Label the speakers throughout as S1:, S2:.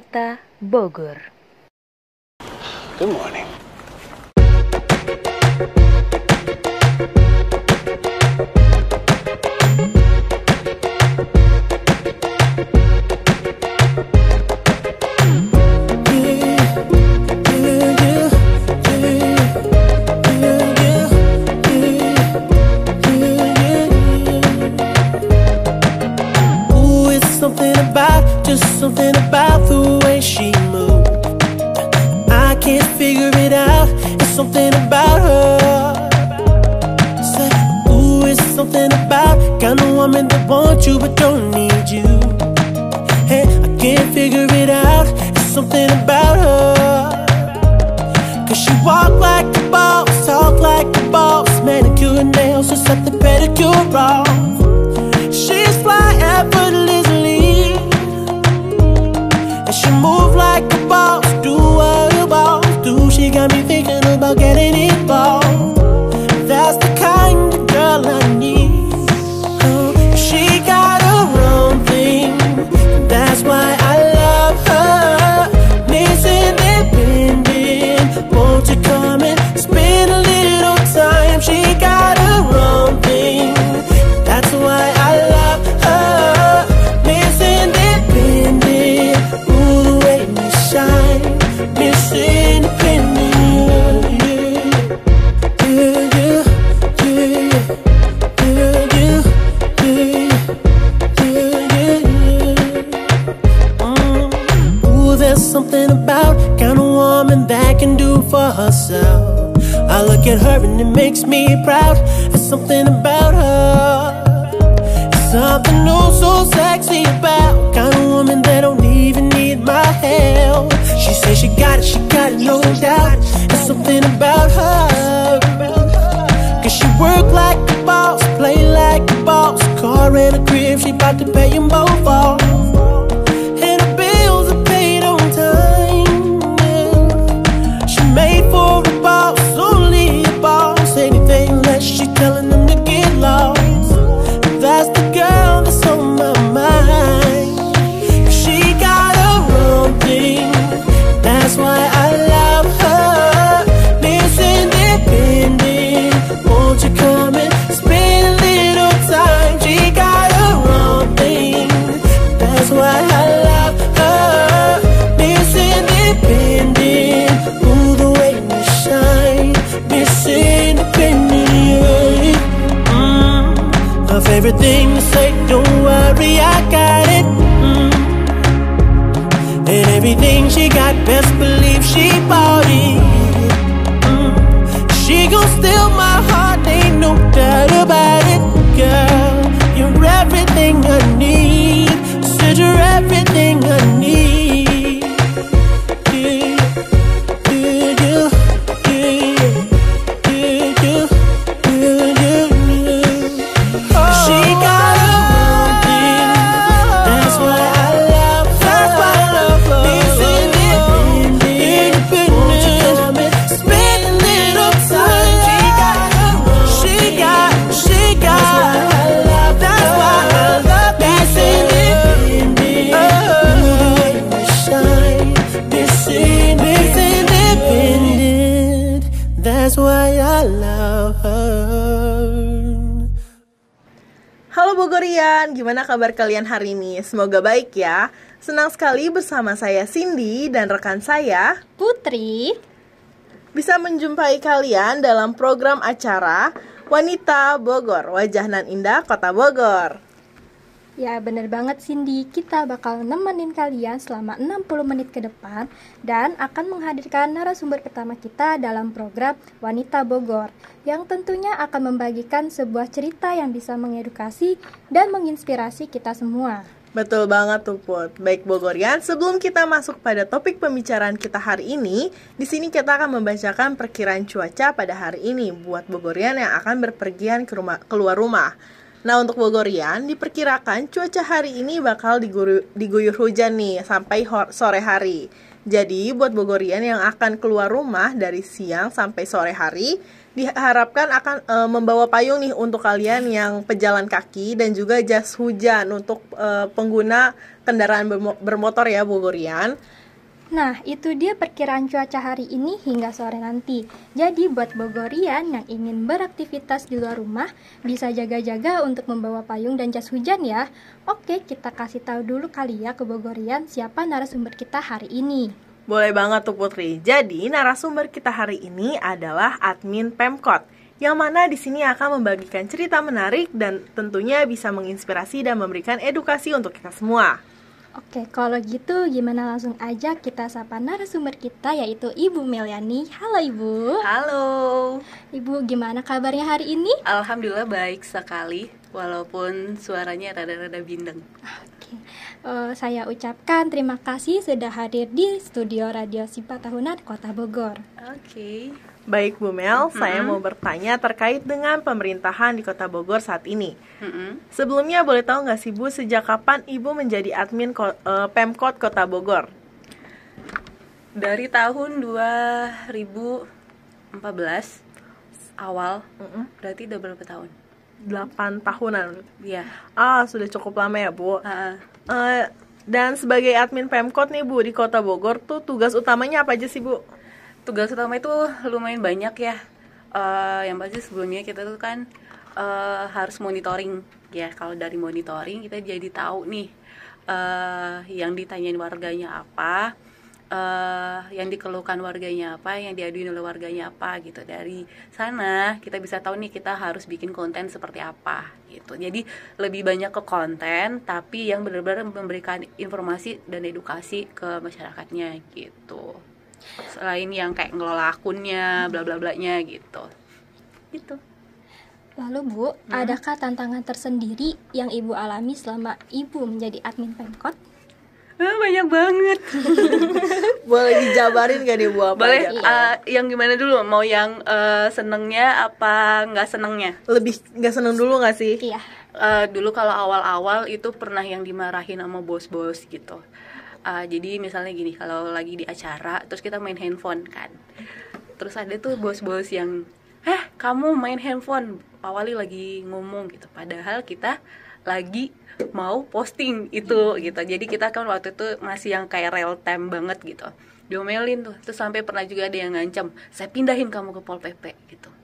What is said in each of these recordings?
S1: Wanita Bogor.
S2: Good morning.
S3: something
S4: kalian hari ini? Semoga baik ya. Senang sekali bersama saya Cindy dan rekan saya
S5: Putri
S4: bisa menjumpai kalian dalam program acara Wanita Bogor, Wajah Nan Indah Kota Bogor.
S5: Ya bener banget Cindy, kita bakal nemenin kalian selama 60 menit ke depan dan akan menghadirkan narasumber pertama kita dalam program Wanita Bogor yang tentunya akan membagikan sebuah cerita yang bisa mengedukasi dan menginspirasi kita semua.
S4: Betul banget tuh Put. Baik Bogorian, sebelum kita masuk pada topik pembicaraan kita hari ini, di sini kita akan membacakan perkiraan cuaca pada hari ini buat Bogorian yang akan berpergian ke rumah, keluar rumah. Nah, untuk Bogorian, diperkirakan cuaca hari ini bakal diguru, diguyur hujan nih sampai hor, sore hari. Jadi, buat Bogorian yang akan keluar rumah dari siang sampai sore hari, diharapkan akan e, membawa payung nih untuk kalian yang pejalan kaki dan juga jas hujan untuk e, pengguna kendaraan bermotor ya Bogorian.
S5: Nah, itu dia perkiraan cuaca hari ini hingga sore nanti. Jadi buat Bogorian yang ingin beraktivitas di luar rumah, bisa jaga-jaga untuk membawa payung dan jas hujan ya. Oke, kita kasih tahu dulu kali ya ke Bogorian siapa narasumber kita hari ini.
S4: Boleh banget tuh Putri. Jadi, narasumber kita hari ini adalah admin Pemkot yang mana di sini akan membagikan cerita menarik dan tentunya bisa menginspirasi dan memberikan edukasi untuk kita semua.
S5: Oke, kalau gitu gimana langsung aja kita sapa narasumber kita yaitu Ibu Meliani. Halo Ibu.
S6: Halo.
S5: Ibu, gimana kabarnya hari ini?
S6: Alhamdulillah baik sekali, walaupun suaranya rada-rada bindeng.
S5: Oke, uh, saya ucapkan terima kasih sudah hadir di studio Radio Sipa Tahunan Kota Bogor.
S6: Oke.
S4: Baik Bu Mel, mm-hmm. saya mau bertanya terkait dengan pemerintahan di Kota Bogor saat ini. Mm-hmm. Sebelumnya boleh tahu nggak sih Bu sejak kapan Ibu menjadi admin ko- uh, Pemkot Kota Bogor?
S6: Dari tahun 2014 awal, mm-hmm. berarti udah berapa tahun?
S4: 8 tahunan.
S6: Iya.
S4: Ah, sudah cukup lama ya Bu.
S6: Uh-uh.
S4: Uh, dan sebagai admin Pemkot nih Bu di Kota Bogor tuh tugas utamanya apa aja sih Bu?
S6: Tugas utama itu lumayan banyak ya uh, yang pasti sebelumnya kita tuh kan uh, harus monitoring ya kalau dari monitoring kita jadi tahu nih uh, yang ditanyain warganya apa uh, yang dikeluhkan warganya apa, yang diaduin oleh warganya apa gitu. Dari sana kita bisa tahu nih kita harus bikin konten seperti apa gitu. Jadi lebih banyak ke konten tapi yang benar-benar memberikan informasi dan edukasi ke masyarakatnya gitu selain yang kayak ngelola akunnya bla bla bla nya gitu gitu
S5: Lalu Bu, hmm. adakah tantangan tersendiri yang Ibu alami selama Ibu menjadi admin Pemkot?
S6: Ah, banyak banget.
S4: Boleh dijabarin gak nih Bu apa
S6: Boleh, aja? Uh, yang gimana dulu? Mau yang uh, senengnya apa nggak senengnya?
S4: Lebih nggak seneng dulu nggak sih?
S5: Iya.
S6: Uh, dulu kalau awal-awal itu pernah yang dimarahin sama bos-bos gitu uh, jadi misalnya gini kalau lagi di acara terus kita main handphone kan. Terus ada tuh bos-bos yang eh kamu main handphone? Awali lagi ngomong gitu. Padahal kita lagi mau posting itu gitu. Jadi kita kan waktu itu masih yang kayak real time banget gitu. Diomelin tuh. Terus sampai pernah juga ada yang ngancam saya pindahin kamu ke pol pp gitu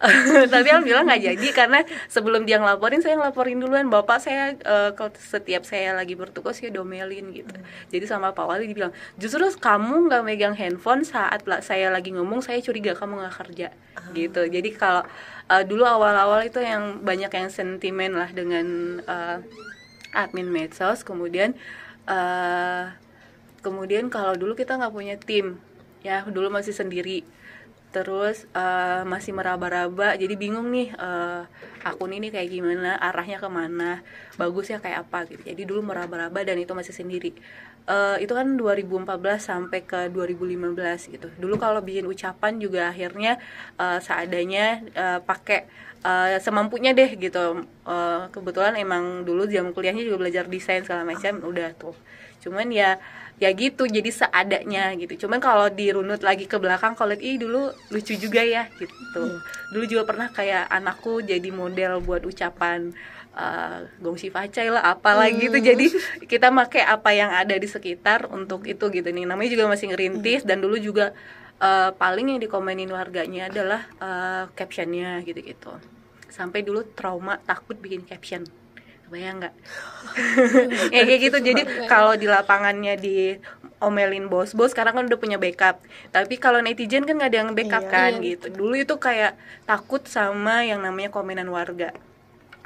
S6: tapi alhamdulillah nggak jadi karena sebelum dia ngelaporin saya ngelaporin duluan. Bapak saya uh, setiap saya lagi bertugas ya domelin gitu. Jadi sama pak wali dibilang justru kamu nggak megang handphone saat saya lagi ngomong saya curiga kamu nggak kerja. Gitu. Jadi kalau uh, dulu awal-awal itu yang banyak yang sentimen lah dengan uh, admin medsos. Kemudian uh, kemudian kalau dulu kita nggak punya tim. Ya dulu masih sendiri terus uh, masih meraba-raba jadi bingung nih uh, akun ini kayak gimana arahnya ke mana bagusnya kayak apa gitu. Jadi dulu meraba-raba dan itu masih sendiri. Uh, itu kan 2014 sampai ke 2015 gitu. Dulu kalau bikin ucapan juga akhirnya uh, seadanya uh, pakai uh, semampunya deh gitu. Uh, kebetulan emang dulu jam kuliahnya juga belajar desain segala macam udah tuh cuman ya ya gitu jadi seadanya gitu. Cuman kalau dirunut lagi ke belakang kalau ih dulu lucu juga ya gitu. Dulu juga pernah kayak anakku jadi model buat ucapan uh, gongsi facai lah apalah gitu. Hmm. jadi kita pakai apa yang ada di sekitar untuk itu gitu nih. Namanya juga masih ngerintis dan dulu juga uh, paling yang dikomenin warganya adalah uh, captionnya gitu gitu sampai dulu trauma takut bikin caption bayang nggak? Ya kayak gitu. Jadi kalau di lapangannya di omelin bos-bos sekarang kan udah punya backup. Tapi kalau netizen kan nggak ada yang backup iya, kan iya, gitu. dulu itu kayak takut sama yang namanya komenan warga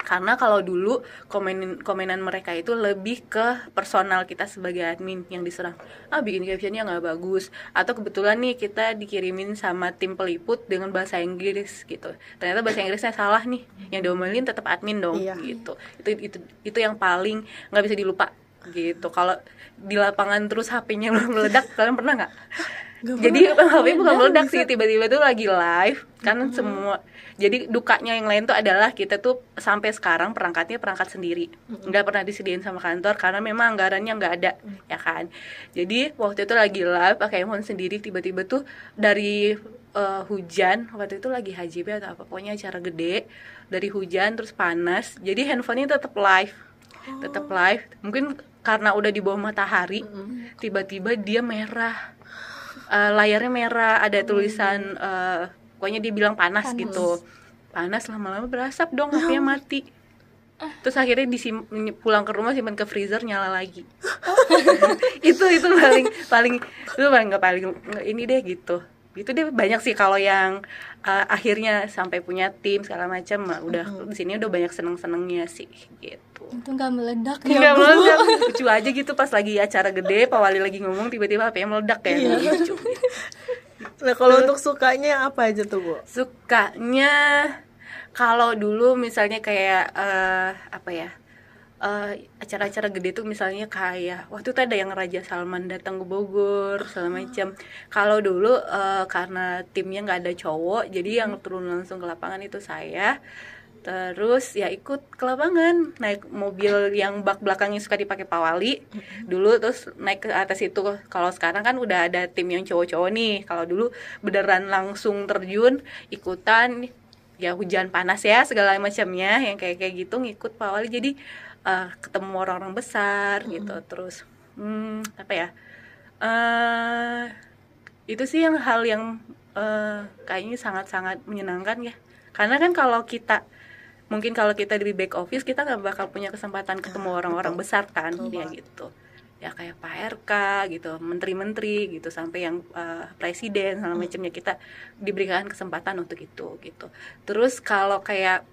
S6: karena kalau dulu komen komenan mereka itu lebih ke personal kita sebagai admin yang diserang. Ah bikin captionnya nggak bagus. Atau kebetulan nih kita dikirimin sama tim peliput dengan bahasa Inggris gitu. Ternyata bahasa Inggrisnya salah nih. Yang diomelin tetap admin dong iya. gitu. Itu itu itu yang paling nggak bisa dilupa gitu. Kalau di lapangan terus HP-nya meledak kalian pernah nggak jadi HP bukan meledak sih tiba-tiba tuh lagi live. Kan hmm. semua jadi dukanya yang lain tuh adalah kita tuh sampai sekarang perangkatnya perangkat sendiri. Nggak pernah disediain sama kantor karena memang anggarannya nggak ada ya kan? Jadi waktu itu lagi live pakai handphone sendiri tiba-tiba tuh dari eh, hujan waktu itu lagi HJB atau apa pokoknya acara gede dari hujan terus panas jadi handphonenya tetap live. Tetap live. Mungkin karena udah di bawah matahari tiba-tiba dia merah Eh, layarnya merah ada tulisan eh, pokoknya dia bilang panas,
S5: Panas.
S6: gitu. Panas lama-lama berasap dong HP-nya mati. Terus akhirnya disim pulang ke rumah simpan ke freezer nyala lagi. Itu itu paling paling itu paling nggak paling ini deh gitu. Itu deh banyak sih kalau yang eh, akhirnya sampai punya tim segala macam udah di sini udah banyak seneng senengnya sih gitu
S5: itu nggak meledak ya
S6: Enggak
S5: Bu?
S6: meledak. Lucu aja gitu pas lagi acara gede Pak Wali lagi ngomong tiba-tiba HP-nya meledak kayak lucu.
S4: Nah kalau untuk sukanya apa aja tuh bu?
S6: sukanya kalau dulu misalnya kayak eh, apa ya eh, acara-acara gede tuh misalnya kayak waktu itu ada yang Raja Salman datang ke Bogor segala macam. Kalau dulu eh, karena timnya nggak ada cowok jadi yang turun langsung ke lapangan itu saya terus ya ikut ke lapangan naik mobil yang bak belakangnya suka dipakai Pak Wali dulu terus naik ke atas itu kalau sekarang kan udah ada tim yang cowok-cowok nih. Kalau dulu beneran langsung terjun ikutan ya hujan panas ya segala macamnya. Yang kayak kayak gitu ngikut Pak Wali jadi eh, ketemu orang-orang besar gitu terus hmm, apa ya eh itu sih yang hal yang eh, kayaknya sangat-sangat menyenangkan ya. Karena kan kalau kita mungkin kalau kita di back office kita nggak bakal punya kesempatan ketemu orang-orang besar kan ya gitu ya kayak Pak RK gitu menteri-menteri gitu sampai yang eh, presiden segala macamnya kita diberikan kesempatan untuk itu gitu terus kalau kayak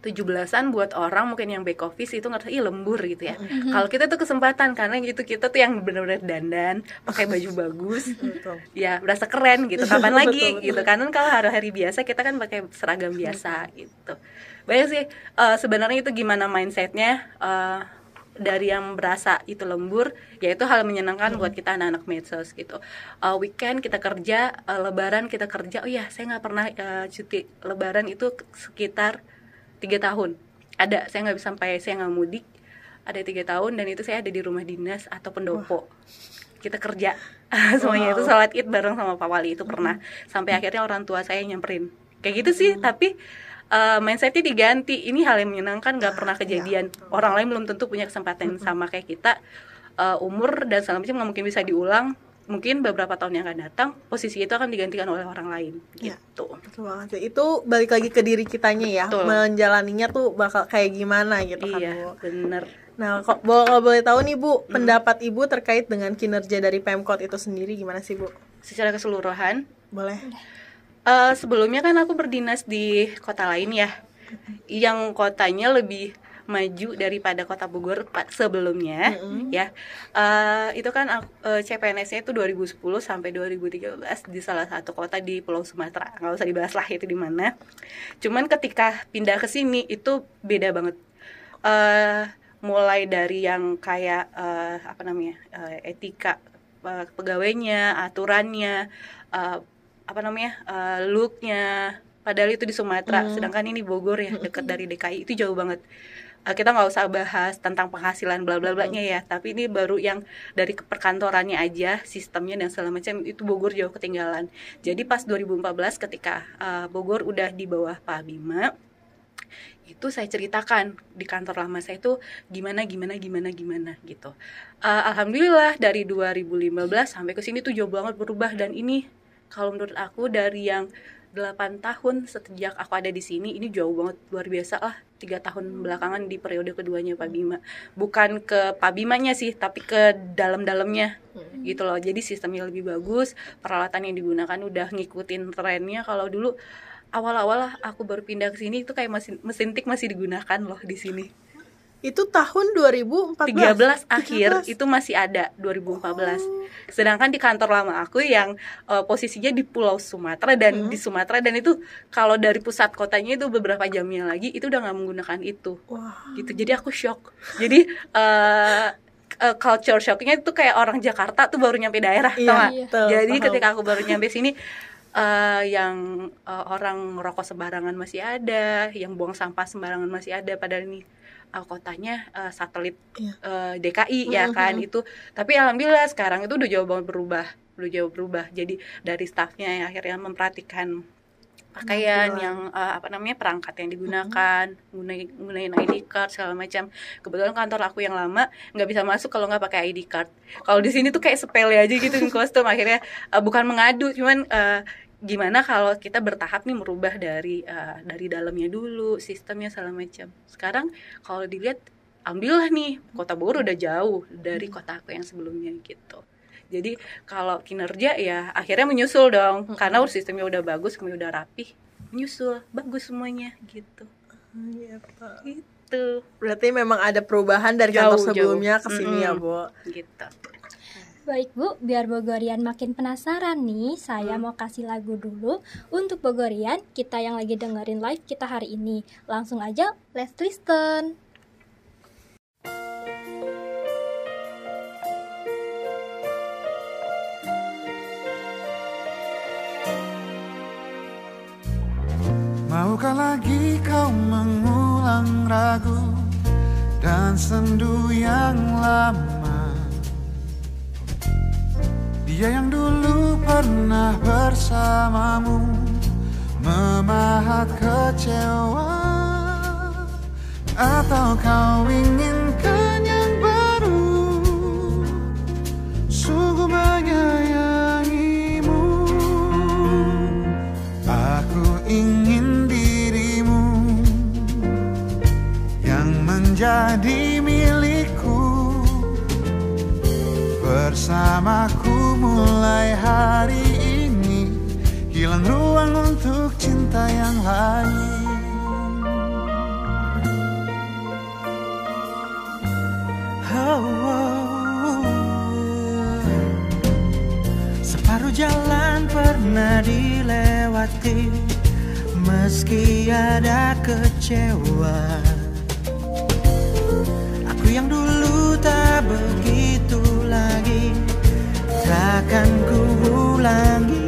S6: 17-an buat orang mungkin yang back office itu ngerasa ih lembur gitu ya. Kalau kita tuh kesempatan karena gitu kita tuh yang benar-benar dandan, pakai baju bagus.
S4: Betul.
S6: ya berasa keren gitu. Kapan lagi
S4: Betul, betul.
S6: gitu. Karena kalau hari-hari biasa kita kan pakai seragam biasa gitu. Banyak sih eh, sebenarnya itu gimana mindsetnya eh, dari yang berasa itu lembur, yaitu hal menyenangkan buat kita anak-anak medsos gitu. Eh, weekend kita kerja, eh, lebaran kita kerja. Oh ya, saya nggak pernah eh, cuti lebaran itu sekitar tiga tahun. Ada, saya nggak bisa sampai saya nggak mudik. Ada tiga tahun dan itu saya ada di rumah dinas atau pendopo. Kita kerja semuanya itu sholat id bareng sama Pak Wali itu pernah. Sampai akhirnya orang tua saya nyamperin. Kayak gitu sih, tapi eh, mindsetnya diganti. Ini hal yang menyenangkan nggak pernah kejadian. Orang lain belum tentu punya kesempatan yang sama kayak kita. Eh, umur dan segala macam nggak mungkin bisa diulang. Mungkin beberapa tahun yang akan datang posisi itu akan digantikan oleh orang lain.
S4: Ya.
S6: Gitu.
S4: Betul banget sih. Itu balik lagi ke diri kitanya ya.
S6: Betul.
S4: Menjalaninya tuh bakal kayak gimana gitu kan
S6: Iya, bener.
S4: Nah kalau boleh tahu nih bu, pendapat ibu terkait dengan kinerja dari Pemkot itu sendiri gimana sih bu?
S6: Secara keseluruhan,
S4: Boleh?
S6: Eh, sebelumnya kan aku berdinas di kota lain ya, yang kotanya lebih maju daripada kota Bogor sebelumnya, ya. Eh, itu kan aku- eh, CPNS-nya itu 2010 sampai 2013 di salah satu kota di Pulau Sumatera. Nggak usah dibahas lah itu di mana. Cuman ketika pindah ke sini itu beda banget. Eh, mulai dari yang kayak eh, apa namanya eh, etika eh, pegawainya, aturannya, eh, apa namanya eh, looknya padahal itu di Sumatera sedangkan ini Bogor ya dekat dari DKI itu jauh banget. Eh, kita nggak usah bahas tentang penghasilan bla bla blanya ya tapi ini baru yang dari perkantorannya aja sistemnya dan segala macam itu Bogor jauh ketinggalan. Jadi pas 2014 ketika eh, Bogor udah di bawah Pak Bima itu saya ceritakan di kantor lama saya itu gimana gimana gimana gimana gitu. Eh, alhamdulillah dari 2015 sampai ke sini tuh jauh banget berubah dan ini kalau menurut aku dari yang 8 tahun sejak aku ada di sini ini jauh banget luar biasa lah tiga tahun belakangan di periode keduanya Pak Bima. Bukan ke Pak Bimanya sih tapi ke dalam-dalamnya gitu loh. Jadi sistemnya lebih bagus peralatan yang digunakan udah ngikutin trennya. Kalau dulu awal-awal lah aku baru pindah ke sini itu kayak mesin mesin tik masih digunakan loh di sini
S4: Itu tahun 2014.
S6: 13 akhir
S4: 13.
S6: itu masih ada 2014. Sedangkan di kantor lama aku yang eh, posisinya di Pulau Sumatera dan di Sumatera dan itu kalau dari pusat kotanya itu beberapa jamnya lagi itu udah nggak menggunakan itu.
S4: Wah.
S6: Gitu. Jadi aku shock. Jadi eh eh, culture shocknya itu kayak orang Jakarta tuh baru nyampe daerah
S4: Iya, betul,
S6: Jadi
S4: paham.
S6: ketika aku baru nyampe sini eh, yang eh, orang rokok sembarangan masih ada, yang buang sampah sembarangan masih ada padahal ini eh, kotanya eh, satelit
S4: Iya.
S6: eh, DKI ya kan itu. Tapi alhamdulillah sekarang itu udah jauh banget berubah. udah jauh berubah jadi dari staffnya yang akhirnya memperhatikan pakaian
S4: Penampilan.
S6: yang eh, apa namanya perangkat yang digunakan gunain gunain ID card segala macam kebetulan kantor aku yang lama nggak bisa masuk kalau nggak pakai ID card kalau di sini tuh kayak sepele aja gitu kostum akhirnya eh, bukan mengadu cuman eh, gimana kalau kita bertahap nih merubah dari eh, dari dalamnya dulu sistemnya segala macam. Sekarang kalau dilihat ambillah nih kota Bogor udah jauh dari kota aku yang sebelumnya gitu. Jadi kalau kinerja ya akhirnya menyusul dong. Karena udah sistemnya udah bagus kemudian udah rapih menyusul. Bagus semuanya gitu.
S4: Iya, Pak.
S6: gitu.
S4: Berarti memang ada perubahan dari
S6: Jauh,
S4: kantor
S6: jauh.
S4: sebelumnya ke sini ya,
S6: Mm-mm.
S4: Bu.
S6: gitu
S5: Baik Bu, biar Bogorian makin penasaran nih, saya mau kasih lagu dulu untuk Bogorian, kita yang lagi dengerin live kita hari ini. Langsung aja, let's listen.
S7: Maukah lagi kau mengulang ragu dan sendu yang lama Dia yang dulu pernah bersamamu Memahat kecewa. Atau kau inginkan yang baru? Sungguh menyayangimu. Aku ingin dirimu yang menjadi milikku. Bersamaku mulai hari ini hilang ruang untuk cinta yang lain. Oh, oh.
S2: Separuh jalan pernah dilewati Meski ada kecewa Takkan ku ulangi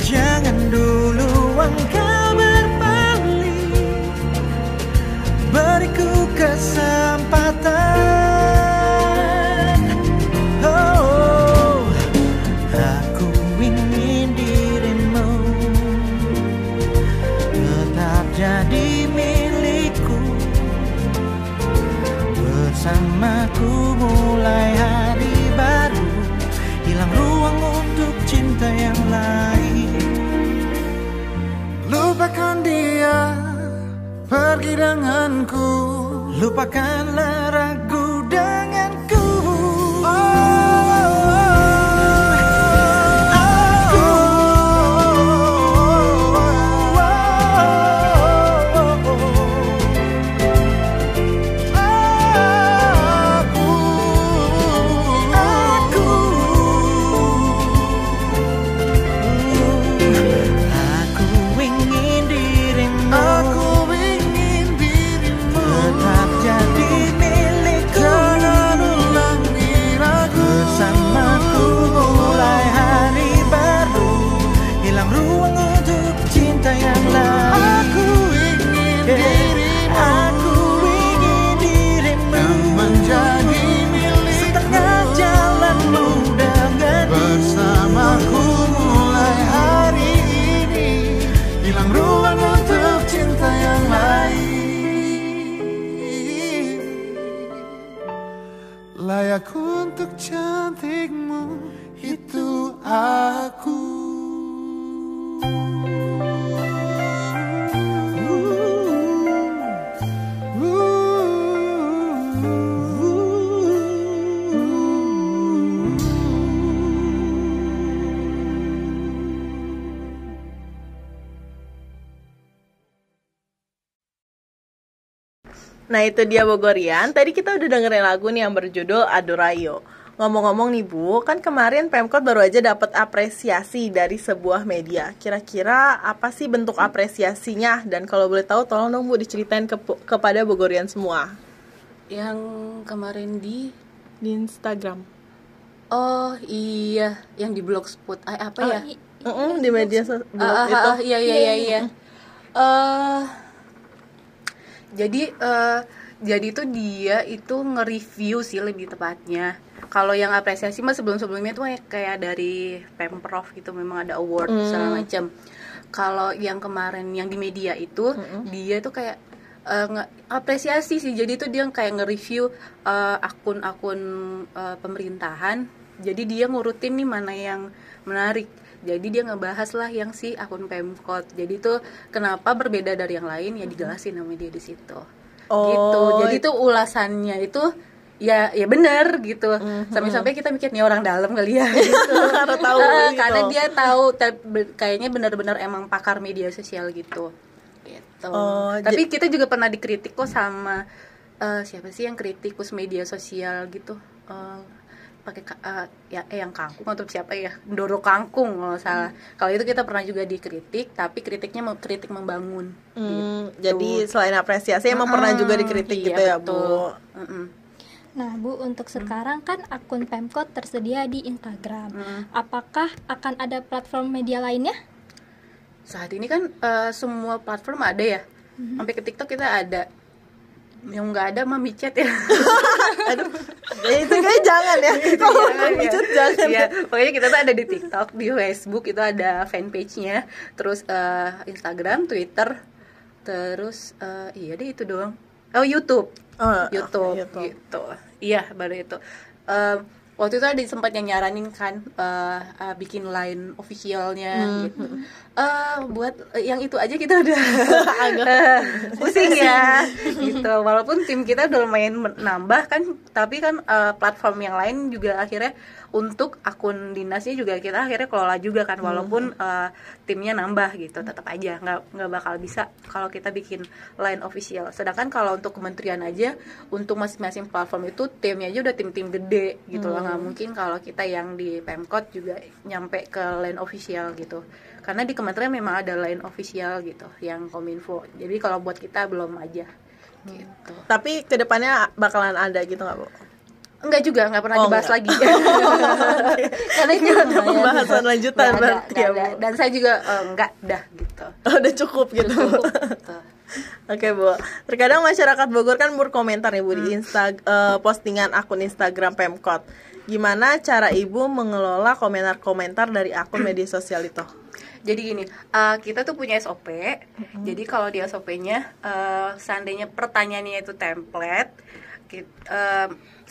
S2: Jangan dulu engkau berbalik Beriku kesempatan
S7: pergi denganku.
S2: lupakanlah ragu
S4: Nah itu dia Bogorian. Tadi kita udah dengerin lagu nih yang berjudul Adorayo. Ngomong-ngomong nih Bu, kan kemarin Pemkot baru aja dapat apresiasi dari sebuah media. Kira-kira apa sih bentuk apresiasinya? Dan kalau boleh tahu, tolong dong Bu diceritain ke, kepada Bogorian semua
S6: yang kemarin di
S4: di Instagram.
S6: oh iya yang di blogspot ah, apa ya
S4: Mm-mm, di media sos- blog
S6: Ah, ah,
S4: itu.
S6: iya iya iya iya Eh, jadi eh, jadi itu dia itu nge-review sih lebih tepatnya kalau yang apresiasi mah sebelum-sebelumnya tuh kayak dari pemprov gitu memang ada award segala macam. Kalau yang kemarin yang di media itu dia tuh kayak nge- apresiasi sih. Jadi tuh dia kayak nge-review eh, akun-akun eh, pemerintahan. Jadi dia ngurutin nih mana yang menarik. Jadi dia ngebahas lah yang si akun Pemkot. Jadi tuh kenapa berbeda dari yang lain ya dijelasin sama dia di situ.
S4: Oh.
S6: Gitu. Jadi tuh ulasannya itu ya ya bener gitu sampai-sampai kita mikir nih orang dalam kali ya gitu.
S4: Karena tahu
S6: Eh,
S4: gitu.
S6: karena dia tahu kayaknya benar-benar emang pakar media sosial gitu gitu
S4: Oh,
S6: tapi kita juga pernah dikritik kok sama eh, siapa sih yang kritikus media sosial gitu Eh, pakai ka- eh, ya eh, yang kangkung atau siapa ya Doro kangkung kalau salah kalau itu kita pernah juga dikritik tapi kritiknya kritik membangun
S4: Hmm,
S6: gitu.
S4: jadi selain apresiasi emang pernah juga dikritik
S6: Iya,
S4: gitu ya bu
S6: betul. Mm-mm.
S5: Nah, Bu, untuk sekarang kan akun Pemkot tersedia di Instagram.
S6: Hmm.
S5: Apakah akan ada platform media lainnya?
S6: saat ini kan eh, semua platform ada ya sampai ke TikTok kita ada yang nggak ada mah micet ya.
S4: Aduh. Ya itu kayak jangan ya. Kalau
S6: Jangan ya.
S4: micet jangan
S6: Iya, pokoknya kita tuh ada di TikTok di Facebook itu ada fanpage-nya. Terus eh, Instagram Twitter terus eh, iya deh itu doang. Oh YouTube.
S4: Oh,
S6: YouTube,
S4: YouTube.
S6: gitu. Iya baru itu. Em, waktu itu ada sempat yang nyaranin kan eh, eh, bikin line officialnya gitu. Eh, buat eh, yang itu aja kita udah agak. pusing ya gitu. Walaupun tim kita udah lumayan nambah kan tapi kan eh, platform yang lain juga akhirnya untuk akun dinasnya juga kita akhirnya kelola juga kan. Walaupun eh, timnya nambah gitu tetap aja. Nggak nggak bakal bisa kalau kita bikin line official. Sedangkan kalau untuk kementerian aja untuk masing-masing platform itu timnya aja udah tim-tim gede gitu loh nggak mungkin kalau kita yang di pemkot juga nyampe ke line official gitu karena di kementerian memang ada line official gitu yang kominfo jadi kalau buat kita belum aja gitu
S4: tapi ke depannya bakalan ada gitu nggak bu
S6: Enggak juga, enggak pernah
S4: Oh,
S6: dibahas
S4: enggak.
S6: lagi. Karena itu
S4: ada pembahasan lanjutan
S6: ada,
S4: berarti ya. Bu.
S6: Dan saya juga eh, enggak dah gitu.
S4: Oh, udah cukup gitu
S6: Cukup, gitu.
S4: Oke bu, terkadang masyarakat Bogor kan berkomentar nih bu di Insta eh, postingan akun Instagram Pemkot. Gimana cara ibu mengelola komentar-komentar dari akun media sosial itu?
S6: Jadi gini, eh, kita tuh punya SOP. Jadi kalau di SOP-nya eh, seandainya pertanyaannya itu template, kit- eh,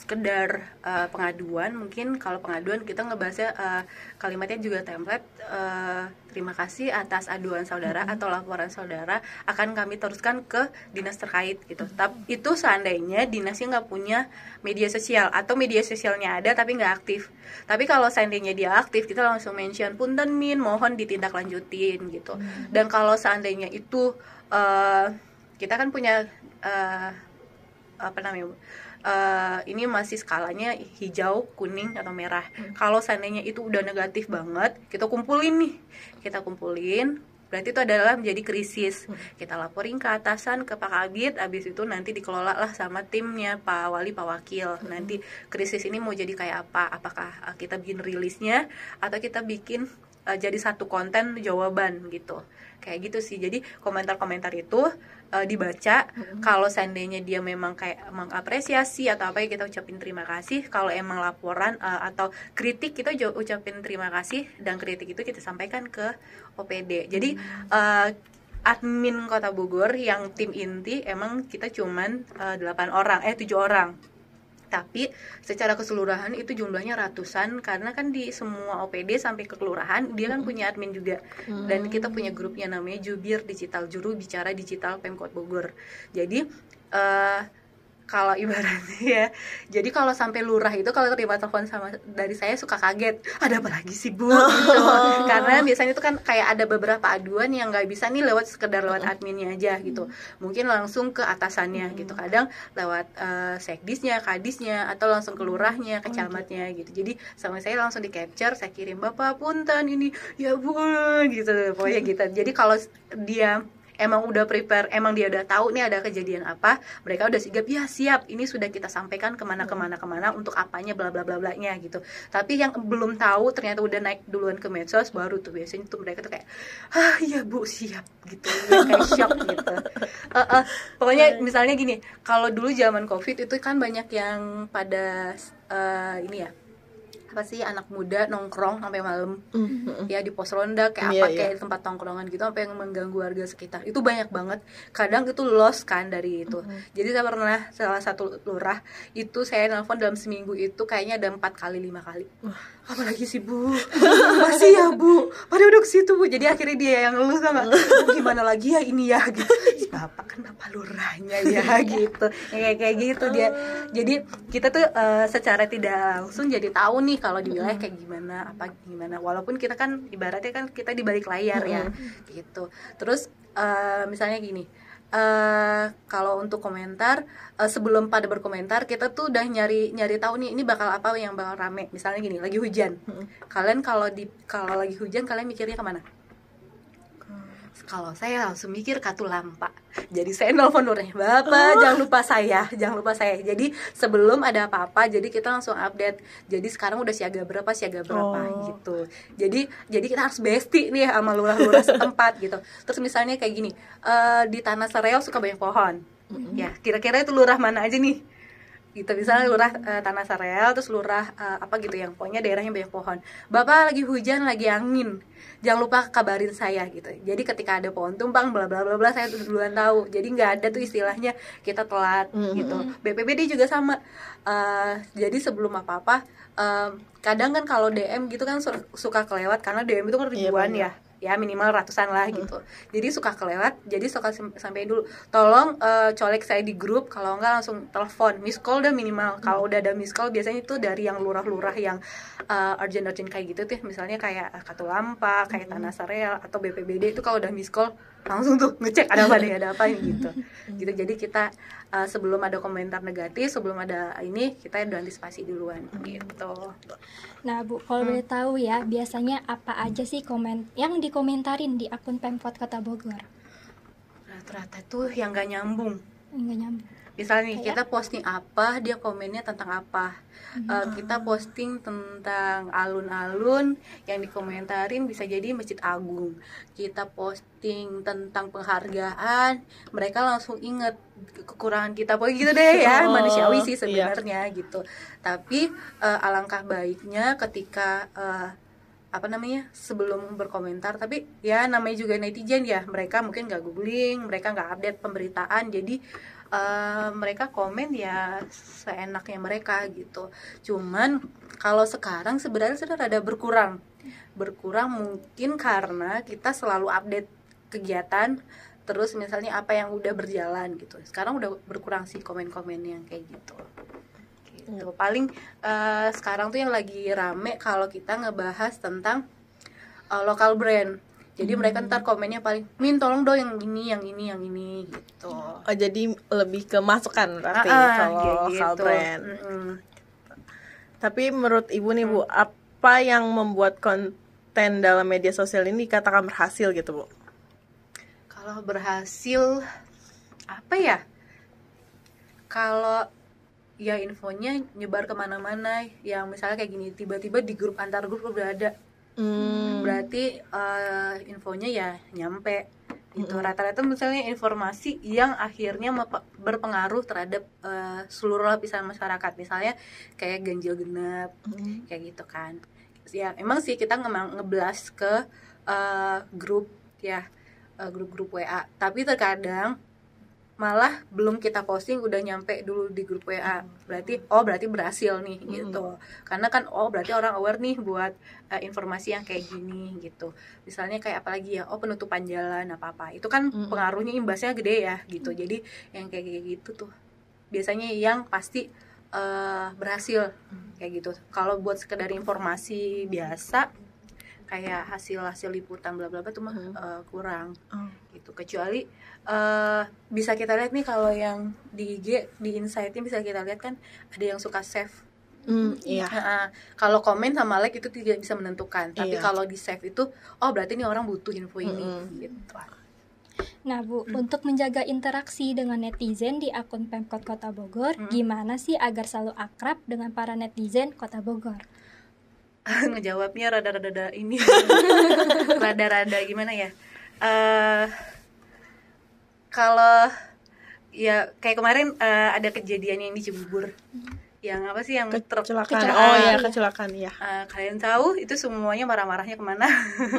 S6: sekedar eh, pengaduan, mungkin kalau pengaduan kita ngebahasnya eh, kalimatnya juga template. eh, terima kasih atas aduan saudara atau laporan saudara akan kami teruskan ke dinas terkait gitu. Tapi itu seandainya dinasnya nggak punya media sosial atau media sosialnya ada tapi nggak aktif. Tapi kalau seandainya dia aktif, kita langsung mention punten min, mohon ditindaklanjutin gitu. Dan kalau seandainya itu eh, kita kan punya eh, apa namanya? Bu? Eh, ini masih skalanya hijau, kuning atau merah. Kalau seandainya itu udah negatif banget, kita kumpulin nih. Kita kumpulin berarti itu adalah menjadi krisis kita laporin ke atasan ke Pak Kabit habis itu nanti dikelola lah sama timnya Pak Wali Pak Wakil nanti krisis ini mau jadi kayak apa apakah uh, kita bikin rilisnya atau kita bikin uh, jadi satu konten jawaban gitu kayak gitu sih. Jadi komentar-komentar itu uh, dibaca. Kalau seandainya dia memang kayak mengapresiasi atau apa ya kita ucapin terima kasih. Kalau emang laporan uh, atau kritik kita ucapin terima kasih. Dan kritik itu kita sampaikan ke OPD jadi uh, admin kota Bogor yang tim inti emang kita cuman uh, 8 orang eh 7 orang tapi secara keseluruhan itu jumlahnya ratusan. Karena kan di semua OPD sampai ke kelurahan dia kan punya admin juga. Dan kita punya grupnya namanya Jubir Digital Juru Bicara Digital Pemkot Bogor. Jadi eh, kalau ibaratnya ya. Jadi kalau sampai lurah itu kalau terima telepon sama dari saya suka kaget. Ada apa lagi sih bu? Gitu. karena biasanya itu kan kayak ada beberapa aduan yang nggak bisa nih lewat sekedar lewat adminnya aja gitu. Mungkin langsung ke atasannya gitu. Kadang lewat eh, sekdisnya kadisnya atau langsung ke lurahnya ke camatnya gitu. Jadi sama saya langsung di capture saya kirim bapak punten ini. Ya bu gitu. Pokoknya gitu. Jadi kalau dia emang udah prepare, emang dia udah tahu nih ada kejadian apa, mereka udah sigap, ya siap, ini sudah kita sampaikan ke mana ke mana ke mana untuk apanya bla bla bla bla nya gitu. Tapi yang belum tahu ternyata udah naik duluan ke medsos baru tuh biasanya tuh mereka tuh kayak, ah iya bu siap gitu, kayak shock gitu. Eh, eh, pokoknya misalnya gini kalau dulu zaman covid itu kan banyak yang pada eh, ini ya apa sih anak muda nongkrong sampai malam. Ya di pos ronda kayak
S4: Iya,
S6: apa
S4: iya.
S6: kayak tempat tongkrongan gitu sampai yang mengganggu warga sekitar. Itu banyak banget. Kadang itu lost kan dari itu. Jadi saya pernah salah satu lurah itu saya nelpon dalam seminggu itu kayaknya ada empat kali lima kali apalagi sih bu? Masih ya bu. Pada udah ke situ bu. Jadi akhirnya dia yang ngeluh sama "Bu, gimana lagi ya ini ya gitu. "Ih, bapak kan bapak lurahnya ya gitu. Ya, kayak kayak gitu dia. Jadi kita tuh eh, secara tidak langsung jadi tahu nih kalau di wilayah kayak gimana apa gimana. Walaupun kita kan ibaratnya kan kita di balik layar ya gitu. Terus eh, misalnya gini eh kalau untuk komentar eh, sebelum pada berkomentar kita tuh udah nyari nyari tahu nih ini bakal apa yang bakal rame. Misalnya gini lagi hujan. Kalian kalau di kalau lagi hujan kalian mikirnya ke mana kalau saya langsung mikir katulampa. Jadi saya nelfon Nurnya bapak jangan lupa saya jangan lupa saya. Jadi sebelum ada apa-apa jadi kita langsung update. Jadi sekarang udah siaga berapa siaga berapa
S4: Oh.
S6: gitu. Jadi jadi kita harus bestie nih sama lurah-lurah setempat gitu. Terus misalnya kayak gini eh, di tanah sereal suka banyak pohon. Ya kira-kira itu lurah mana aja nih gitu misalnya lurah eh, tanah sareal terus lurah eh, apa gitu yang pokoknya daerahnya banyak pohon. Bapak lagi hujan lagi angin. Jangan lupa kabarin saya gitu. Jadi ketika ada pohon tumbang bla bla bla bla saya tuh duluan tahu. Jadi nggak ada tuh istilahnya kita telat gitu. BPBD juga sama. Eh, jadi sebelum apa apa kadang kan kalau DM gitu kan su- suka kelewat karena DM itu kan
S4: Iya,
S6: ribuan
S4: banyak.
S6: ya ya minimal ratusan lah gitu. Jadi suka kelewat jadi suka sampai dulu. Tolong eh, colek saya di grup kalau enggak langsung telepon. Miss call udah minimal. Kalau udah ada miss call biasanya itu dari yang lurah-lurah yang urgent urgent kayak gitu tuh. Misalnya kayak eh, Katulampa kayak Tanah Sareal atau BPBD itu kalau udah miss call langsung tuh ngecek ada apa nih ada apa nih gitu. Gitu jadi kita eh, sebelum ada komentar negatif sebelum ada ini kita udah antisipasi duluan gitu.
S5: Nah, Bu, kalau boleh tahu ya, biasanya apa aja sih komen yang dikomentarin di akun Pemkot Kota Bogor?
S6: rata-rata tuh yang gak nyambung.
S5: Enggak nyambung.
S6: Misalnya nih kita posting apa dia komennya tentang apa. Eh, kita posting tentang alun-alun yang dikomentarin bisa jadi masjid agung. Kita posting tentang penghargaan mereka langsung inget ke- kekurangan kita. Pokoknya gitu deh ya
S4: Oh,
S6: manusiawi
S4: iya.
S6: sih sebenarnya gitu. Tapi eh, alangkah baiknya ketika eh, apa namanya sebelum berkomentar tapi ya namanya juga netizen ya. Mereka mungkin nggak googling mereka nggak update pemberitaan jadi eh, mereka komen ya seenaknya mereka gitu. Cuman kalau sekarang sebenarnya sudah ada berkurang. Berkurang mungkin karena kita selalu update kegiatan terus misalnya apa yang udah berjalan gitu. Sekarang udah berkurang sih komen-komen yang kayak gitu. Gitu. Paling eh, sekarang tuh yang lagi rame kalau kita ngebahas tentang eh, lokal brand jadi mereka ntar komennya paling min tolong dong yang ini yang ini yang ini gitu
S4: Oh, jadi lebih ke masukan berarti
S6: Ah, ah,
S4: kalau
S6: gitu.
S4: brand.
S6: Mm-mm.
S4: Tapi menurut ibu nih
S6: Hmm.
S4: bu, apa yang membuat konten dalam media sosial ini dikatakan berhasil gitu bu?
S6: Kalau berhasil apa ya? Kalau ya infonya nyebar ke mana-mana, yang misalnya kayak gini tiba-tiba di grup antar grup udah ada,
S4: Hmm.
S6: berarti eh, infonya ya nyampe. Itu rata-rata misalnya informasi yang akhirnya berpengaruh terhadap eh, seluruh lapisan masyarakat, misalnya kayak ganjil genap, kayak gitu kan. Ya emang sih kita nge- ngeblas ke eh, grup ya eh, grup-grup WA tapi terkadang malah belum kita posting udah nyampe dulu di grup WA berarti oh berarti berhasil nih gitu. Karena kan oh berarti orang aware nih buat eh, informasi yang kayak gini gitu. Misalnya kayak apalagi ya oh penutupan jalan apa apa itu kan pengaruhnya imbasnya gede ya gitu. Jadi yang kayak gitu tuh biasanya yang pasti eh, berhasil kayak gitu. Kalau buat sekedar informasi biasa kayak hasil hasil liputan bla bla bla tuh mah eh, kurang
S4: Oh.
S6: gitu kecuali eh bisa kita lihat nih kalau yang di IG di insight-nya bisa kita lihat kan ada yang suka save
S4: Hmm, iya.
S6: Heeh. kalau komen sama like itu tidak bisa menentukan tapi
S4: Iya.
S6: kalau di save itu oh berarti ini orang butuh info ini
S4: Mm-mm.
S6: gitu
S5: Nah, Bu, untuk menjaga interaksi dengan netizen di akun Pemkot Kota Bogor,
S6: Hmm.
S5: gimana sih agar selalu akrab dengan para netizen Kota Bogor?
S6: ngejawabnya rada-rada ini. Rada-rada gimana ya? Eh kalau ya kayak kemarin eh, ada kejadian yang di Cibubur. Yang apa sih yang truk
S4: kecelakaan.
S6: kecelakaan.
S4: oh ya kecelakaan ya
S6: Eh, kalian tahu itu semuanya marah-marahnya ke mana?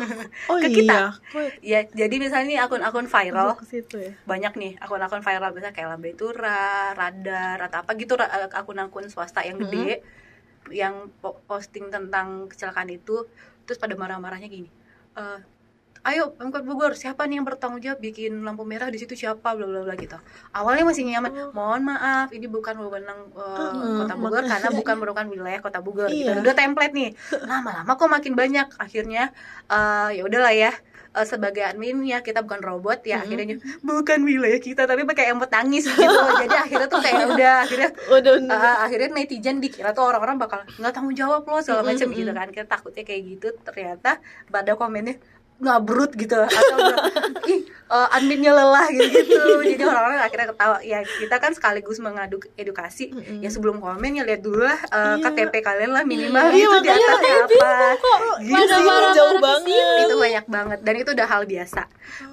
S4: Oh
S6: Ke
S4: iya.
S6: Kita.
S4: Kok
S6: ya jadi misalnya nih akun-akun viral.
S4: Situ ya.
S6: Banyak nih akun-akun viral. Misalnya kayak Lambe Tura, Radar atau apa gitu akun-akun swasta yang gede yang po- posting tentang kecelakaan itu terus pada marah-marahnya gini eh ayo Pemkot Bogor siapa nih yang bertanggung jawab bikin lampu merah di situ? Siapa? Bla bla bla gitu. Awalnya masih nyaman. Mohon maaf ini bukan wewenang
S4: Heeh,
S6: kota Bogor karena bukan merupakan wilayah kota Bogor gitu.
S4: Iya.
S6: udah template nih. Lama-lama kok makin banyak. Akhirnya eh ya udahlah ya eh, sebagai admin ya kita bukan robot ya akhirnya bukan wilayah kita tapi pakai emot nangis gitu. Jadi akhirnya tuh kayak udah akhirnya
S4: udah
S6: uh, akhirnya netizen dikira tuh orang-orang bakal nggak tanggung jawab loh segala macam gitu kan. Kita takutnya kayak gitu. Ternyata pada komennya ngabrut gitu. Atau ih uh, adminnya lelah gitu gitu jadi orang-orang akhirnya ketawa. Ya kita kan sekaligus mengadu edukasi. Ya sebelum komen ya lihat dulu lah uh,
S4: Iya.
S6: KTP kalian lah minimal
S4: Iya,
S6: itu di atasnya apa. gitu
S4: marah-marah jauh banget.
S6: itu banyak banget. Dan itu udah hal biasa.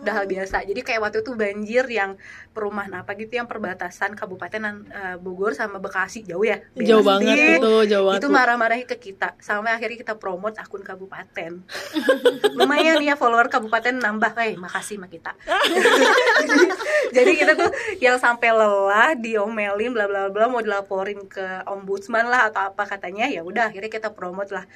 S6: Udah hal biasa. Jadi kayak waktu itu banjir yang perumahan apa gitu yang perbatasan kabupaten uh, Bogor sama Bekasi. Jauh ya?
S4: Jauh banget itu jauh banget.
S6: Itu
S4: Bu.
S6: marah-marahnya ke kita. Sampai akhirnya kita promote akun kabupaten. Lumayan ya follower kabupaten nambah. Eh makasih sama kita. Jadi kita tuh yang sampai lelah diomelin bla bla bla mau dilaporin ke ombudsman lah atau apa katanya ya udah akhirnya kita promote lah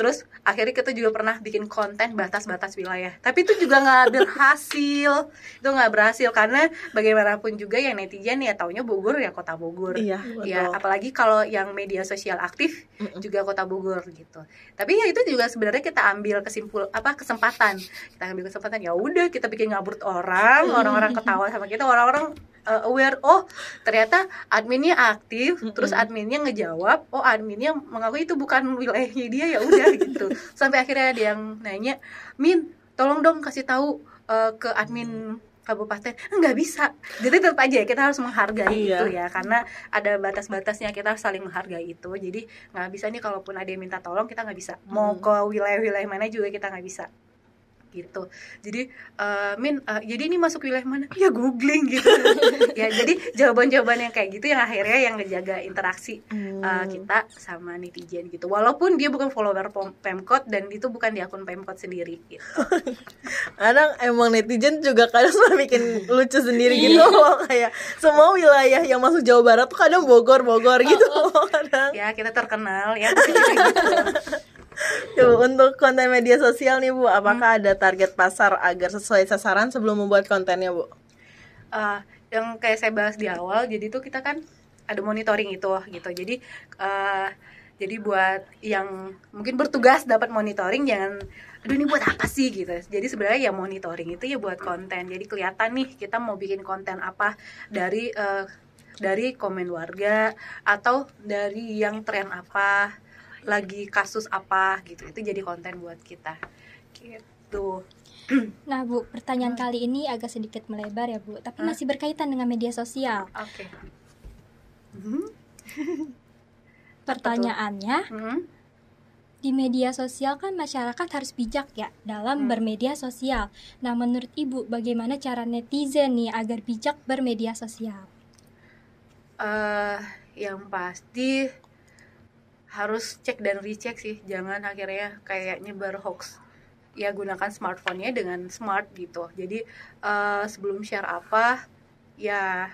S6: terus akhirnya kita juga pernah bikin konten batas-batas wilayah. Tapi itu juga nggak berhasil. Itu nggak berhasil karena bagaimanapun juga yang netizen ya taunya Bogor ya kota Bogor.
S4: Iya
S6: ya
S4: betul.
S6: apalagi kalau yang media sosial aktif juga kota Bogor gitu. Tapi ya itu juga sebenarnya kita ambil kesimpul apa kesempatan. Kita ambil kesempatan ya udah kita bikin ngabrut orang orang-orang ketawa sama kita orang-orang uh, aware oh ternyata adminnya aktif terus adminnya ngejawab oh adminnya mengaku itu bukan wilayahnya dia ya udah gitu. Sampai akhirnya ada yang nanya min tolong dong kasih tahu uh, ke admin kabupaten. Nggak bisa. Jadi tetap aja ya, kita harus menghargai
S4: Iya.
S6: itu ya karena ada batas-batasnya kita harus saling menghargai itu. Jadi nggak bisa nih kalaupun ada yang minta tolong kita nggak bisa. Mau ke wilayah-wilayah mana juga kita nggak bisa gitu. Jadi eh, min eh, jadi ini masuk wilayah mana? Ya googling gitu. Ya jadi jawaban-jawaban yang kayak gitu yang akhirnya yang ngejaga interaksi eh, kita sama netizen gitu. Walaupun dia bukan follower pemkot dan itu bukan di akun pemkot sendiri gitu.
S4: Kadang emang netizen juga kadang suka bikin lucu sendiri gitu. Loh kayak semua wilayah yang masuk Jawa Barat tuh kadang Bogor Bogor gitu. Loh kadang.
S6: Ya kita terkenal ya. gitu.
S4: Tuh, untuk konten media sosial nih Bu apakah ada target pasar agar sesuai sasaran sebelum membuat kontennya Bu?
S6: Eh, yang kayak saya bahas di awal jadi tuh kita kan ada monitoring itu gitu. Jadi eh, jadi buat yang mungkin bertugas dapat monitoring jangan aduh ini buat apa sih? gitu. Jadi sebenarnya ya monitoring itu ya buat konten. Jadi kelihatan nih kita mau bikin konten apa dari eh, dari komen warga atau dari yang tren apa lagi kasus apa gitu itu jadi konten buat kita gitu
S5: Nah, Bu, pertanyaan kali ini agak sedikit melebar ya, Bu, tapi masih berkaitan dengan media sosial.
S6: oke Mhm.
S5: Pertanyaannya,
S6: Hmm.
S5: di media sosial kan masyarakat harus bijak ya dalam bermedia sosial. Nah, menurut Ibu bagaimana cara netizen nih agar bijak bermedia sosial?
S6: eh yang pasti harus cek dan recheck sih. Jangan akhirnya kayak nyebar hoax. Ya gunakan smartphone-nya dengan smart gitu. Jadi eh, sebelum share apa ya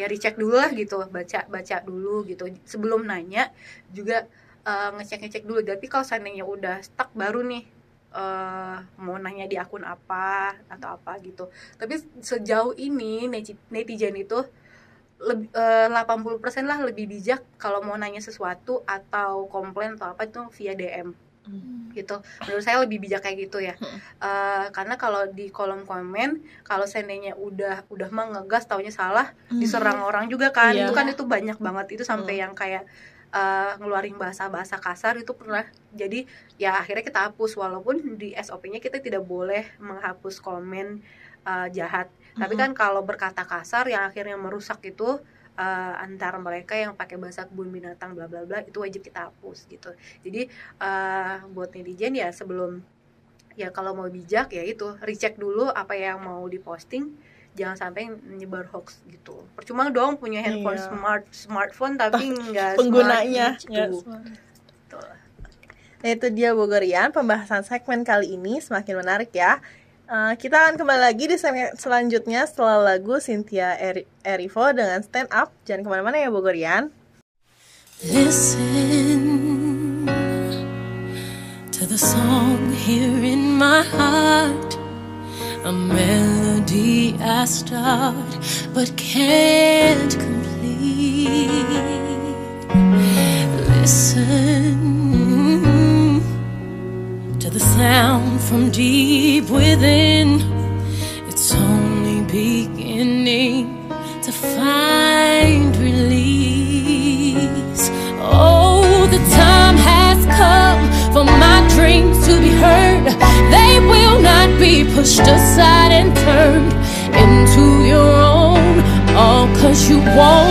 S6: ya recheck dulu lah gitu. Baca baca dulu gitu. Sebelum nanya juga eh, ngecek ngecek dulu. Tapi kalau seandainya udah stuck baru nih eh, mau nanya di akun apa atau apa gitu. Tapi sejauh ini neti- netizen itu lebih eh, 80% lah lebih bijak kalau mau nanya sesuatu atau komplain atau apa itu via DM gitu. Menurut saya lebih bijak kayak gitu ya. Eh, karena kalau di kolom komen kalau seandainya udah udah mah ngegas taunya salah diserang orang juga kan.
S4: Iya.
S6: itu kan itu banyak banget. Itu sampai yang kayak eh, ngeluarin bahasa-bahasa kasar itu pernah. Jadi ya akhirnya kita hapus. Walaupun di SOP-nya kita tidak boleh menghapus komen eh, jahat tapi kan kalau berkata kasar yang akhirnya merusak itu eh, antara mereka yang pakai bahasa kebun binatang bla bla bla itu wajib kita hapus gitu jadi eh, buat netizen ya sebelum ya kalau mau bijak ya itu recheck dulu apa yang mau diposting jangan sampai nyebar hoax gitu percuma dong punya handphone
S4: Iya.
S6: smart smartphone tapi enggak
S4: penggunanya
S6: smart
S4: nggak
S6: gitu.
S4: smart.
S6: Betul.
S4: Nah itu dia Bogorian pembahasan segmen kali ini semakin menarik ya. Eh, kita akan kembali lagi di segmen selanjutnya setelah lagu Cynthia Eri- Erivo dengan Stand Up. Jangan ke mana-mana ya Bogorian.
S3: Listen to the song here in my heart, a melody I start but can't complete. Listen the sound from deep within. It's only beginning to find release. Oh, the time has come for my dreams to be heard. They will not be pushed aside and turned into your own. All cause you won't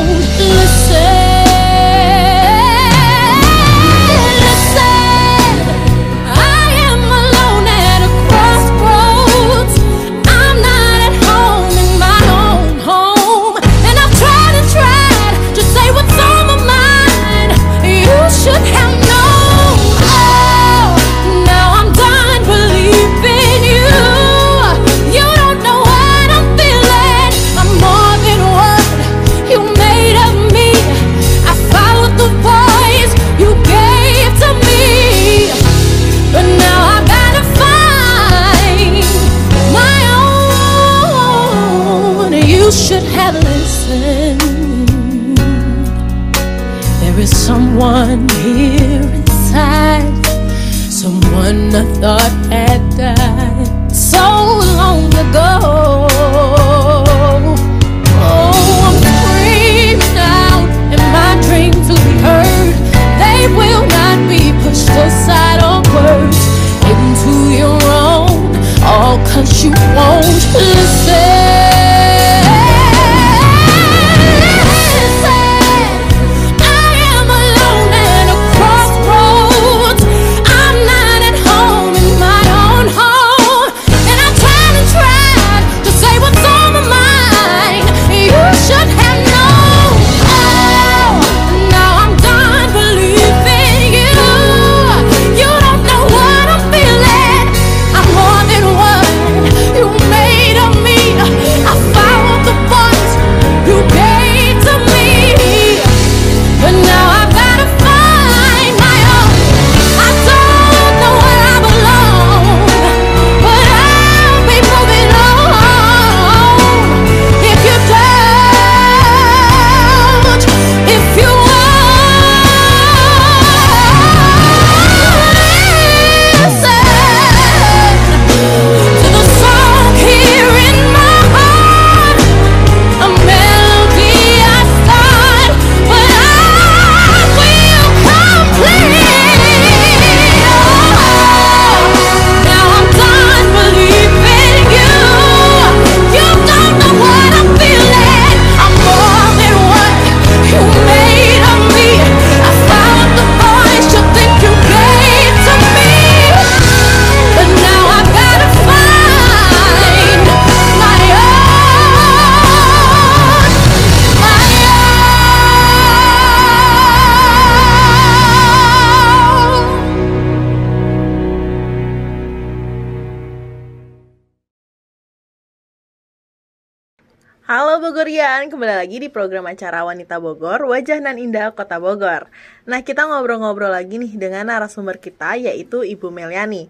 S4: kembali lagi di program acara Wanita Bogor, Wajah Nan Indah Kota Bogor. Nah, kita ngobrol-ngobrol lagi nih dengan narasumber kita yaitu Ibu Meliani.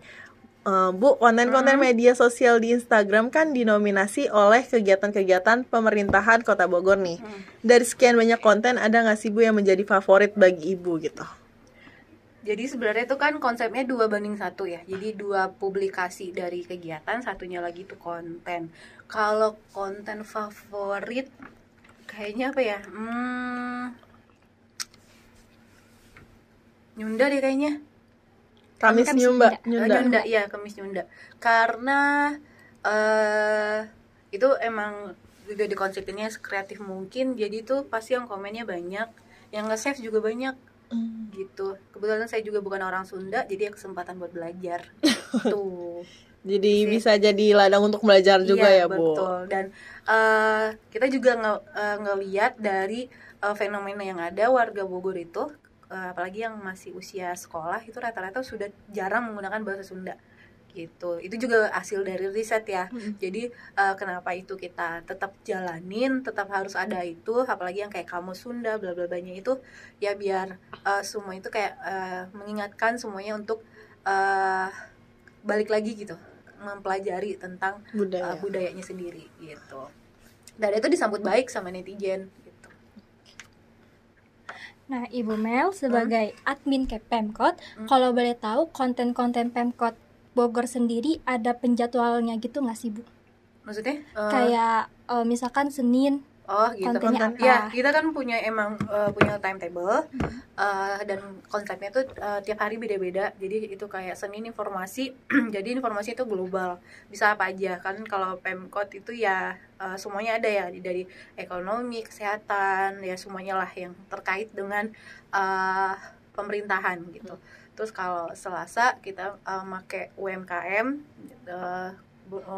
S4: Eh, Bu, konten-konten media sosial di Instagram kan dinominasi oleh kegiatan-kegiatan pemerintahan Kota Bogor nih. Dari sekian banyak konten, ada nggak sih Bu yang menjadi favorit bagi Ibu gitu?
S6: Jadi sebenarnya itu kan konsepnya dua banding satu ya. Jadi dua publikasi dari kegiatan, satunya lagi itu konten. Kalau konten favorit, kayaknya apa ya? Hmm, Nyunda deh kayaknya.
S4: Kamis Nyumba,
S5: Nyunda.
S4: Nyunda.
S6: Nyunda, iya Kamis Nyunda. Karena eh itu emang juga dikonsepinnya sekreatif mungkin. Jadi itu pasti yang komennya banyak, yang nge-save juga banyak gitu. Kebetulan saya juga bukan orang Sunda, jadi ya kesempatan buat belajar. Tuh.
S4: Jadi
S6: Sih.
S4: bisa jadi ladang untuk belajar juga
S6: Iya,
S4: ya, Bu.
S6: betul. Dan eh, kita juga nge- eh, ngeliat dari eh, fenomena yang ada warga Bogor itu, eh, apalagi yang masih usia sekolah itu rata-rata sudah jarang menggunakan bahasa Sunda gitu. Itu juga hasil dari riset ya. Jadi eh, kenapa itu kita tetap jalanin, tetap harus ada itu, apalagi yang kayak kamu Sunda, bla bla blanya itu ya biar eh, semua itu kayak eh, mengingatkan semuanya untuk eh, balik lagi gitu mempelajari tentang
S4: Budaya.
S6: uh, budayanya sendiri gitu. Dan itu disambut baik sama netizen gitu.
S5: Nah, Ibu Mel sebagai
S6: Hmm?
S5: admin Kep Pemkot, kalau boleh tahu konten-konten Pemkot Bogor sendiri ada penjadwalannya gitu nggak sih Bu?
S6: Maksudnya uh,
S5: Kayak eh, misalkan Senin
S6: oh gitu.
S5: kontennya
S6: Konten- Ya,
S5: apa?
S6: kita kan punya emang uh, punya timetable uh, dan konsepnya tuh uh, tiap hari beda-beda. Jadi itu kayak Senin informasi. jadi informasi itu global. Bisa apa aja kan kalau Pemkot itu ya uh, semuanya ada ya dari ekonomi, kesehatan, ya semuanya lah yang terkait dengan uh, pemerintahan gitu. Terus kalau Selasa kita uh, make UMKM uh,